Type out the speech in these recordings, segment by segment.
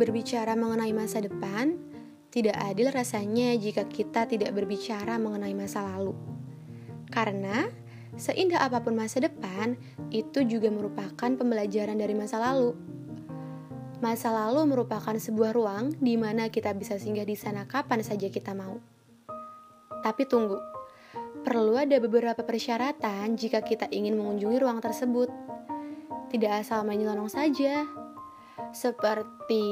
Berbicara mengenai masa depan, tidak adil rasanya jika kita tidak berbicara mengenai masa lalu. Karena seindah apa pun masa depan, itu juga merupakan pembelajaran dari masa lalu. Masa lalu merupakan sebuah ruang di mana kita bisa singgah di sana kapan saja kita mau. Tapi tunggu, perlu ada beberapa persyaratan jika kita ingin mengunjungi ruang tersebut. Tidak asal main nyelonong saja. Seperti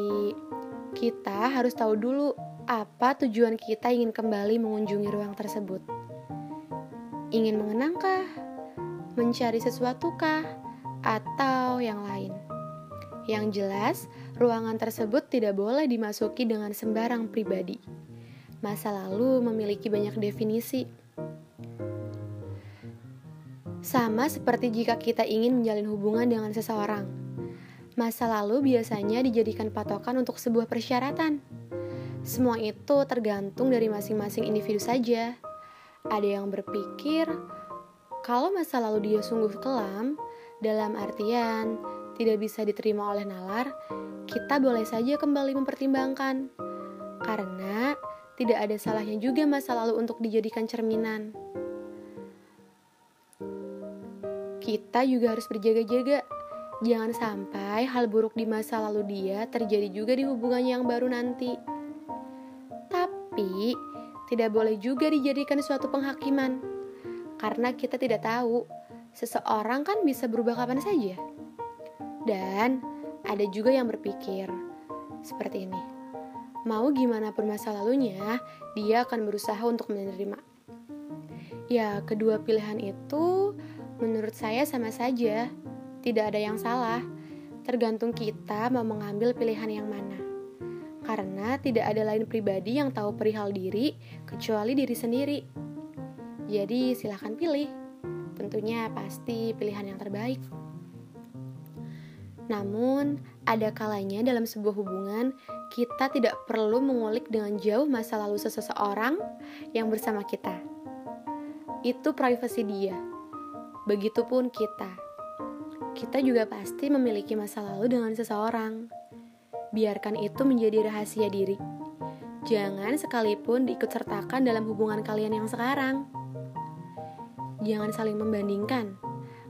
kita harus tahu dulu apa tujuan kita ingin kembali mengunjungi ruang tersebut. Ingin mengenangkah? Mencari sesuatukah? Atau yang lain? Yang jelas, ruangan tersebut tidak boleh dimasuki dengan sembarang pribadi. Masa lalu memiliki banyak definisi. Sama seperti jika kita ingin menjalin hubungan dengan seseorang. Masa lalu biasanya dijadikan patokan untuk sebuah persyaratan. Semua itu tergantung dari masing-masing individu saja. Ada yang berpikir kalau masa lalu dia sungguh kelam, dalam artian tidak bisa diterima oleh nalar, kita boleh saja kembali mempertimbangkan. Karena tidak ada salahnya juga masa lalu untuk dijadikan cerminan. Kita juga harus berjaga-jaga. Jangan sampai hal buruk di masa lalu dia terjadi juga di hubungannya yang baru nanti. Tapi, tidak boleh juga dijadikan suatu penghakiman. Karena kita tidak tahu, seseorang kan bisa berubah kapan saja. Dan ada juga yang berpikir seperti ini. Mau gimana pun masa lalunya, dia akan berusaha untuk menerima. Ya, kedua pilihan itu menurut saya sama saja. Tidak ada yang salah. Tergantung kita mau mengambil pilihan yang mana karena tidak ada lain pribadi yang tahu perihal diri kecuali diri sendiri. Jadi silahkan pilih, tentunya pasti pilihan yang terbaik. Namun, ada kalanya dalam sebuah hubungan kita tidak perlu mengulik dengan jauh masa lalu seseorang yang bersama kita. Itu privasi dia. Begitupun kita. Kita juga pasti memiliki masa lalu dengan seseorang biarkan itu menjadi rahasia diri. Jangan sekalipun diikut sertakan dalam hubungan kalian yang sekarang. Jangan saling membandingkan,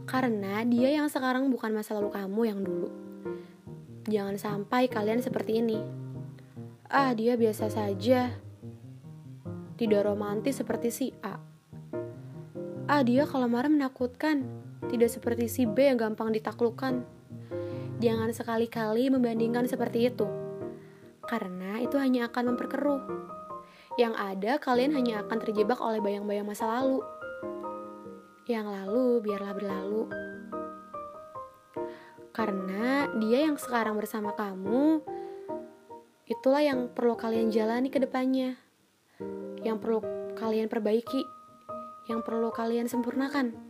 karena dia yang sekarang bukan masa lalu kamu yang dulu. Jangan sampai kalian seperti ini. Ah, dia biasa saja. Tidak romantis seperti si A. Ah, dia kalau marah menakutkan. Tidak seperti si B yang gampang ditaklukkan. Jangan sekali-kali membandingkan seperti itu, karena itu hanya akan memperkeruh. Yang ada, kalian hanya akan terjebak oleh bayang-bayang masa lalu. Yang lalu, biarlah berlalu. Karena dia yang sekarang bersama kamu, itulah yang perlu kalian jalani ke depannya. Yang perlu kalian perbaiki, yang perlu kalian sempurnakan.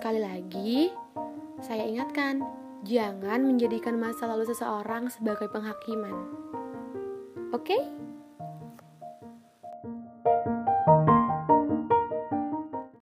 Sekali lagi, saya ingatkan, jangan menjadikan masa lalu seseorang sebagai penghakiman. Oke? Okay?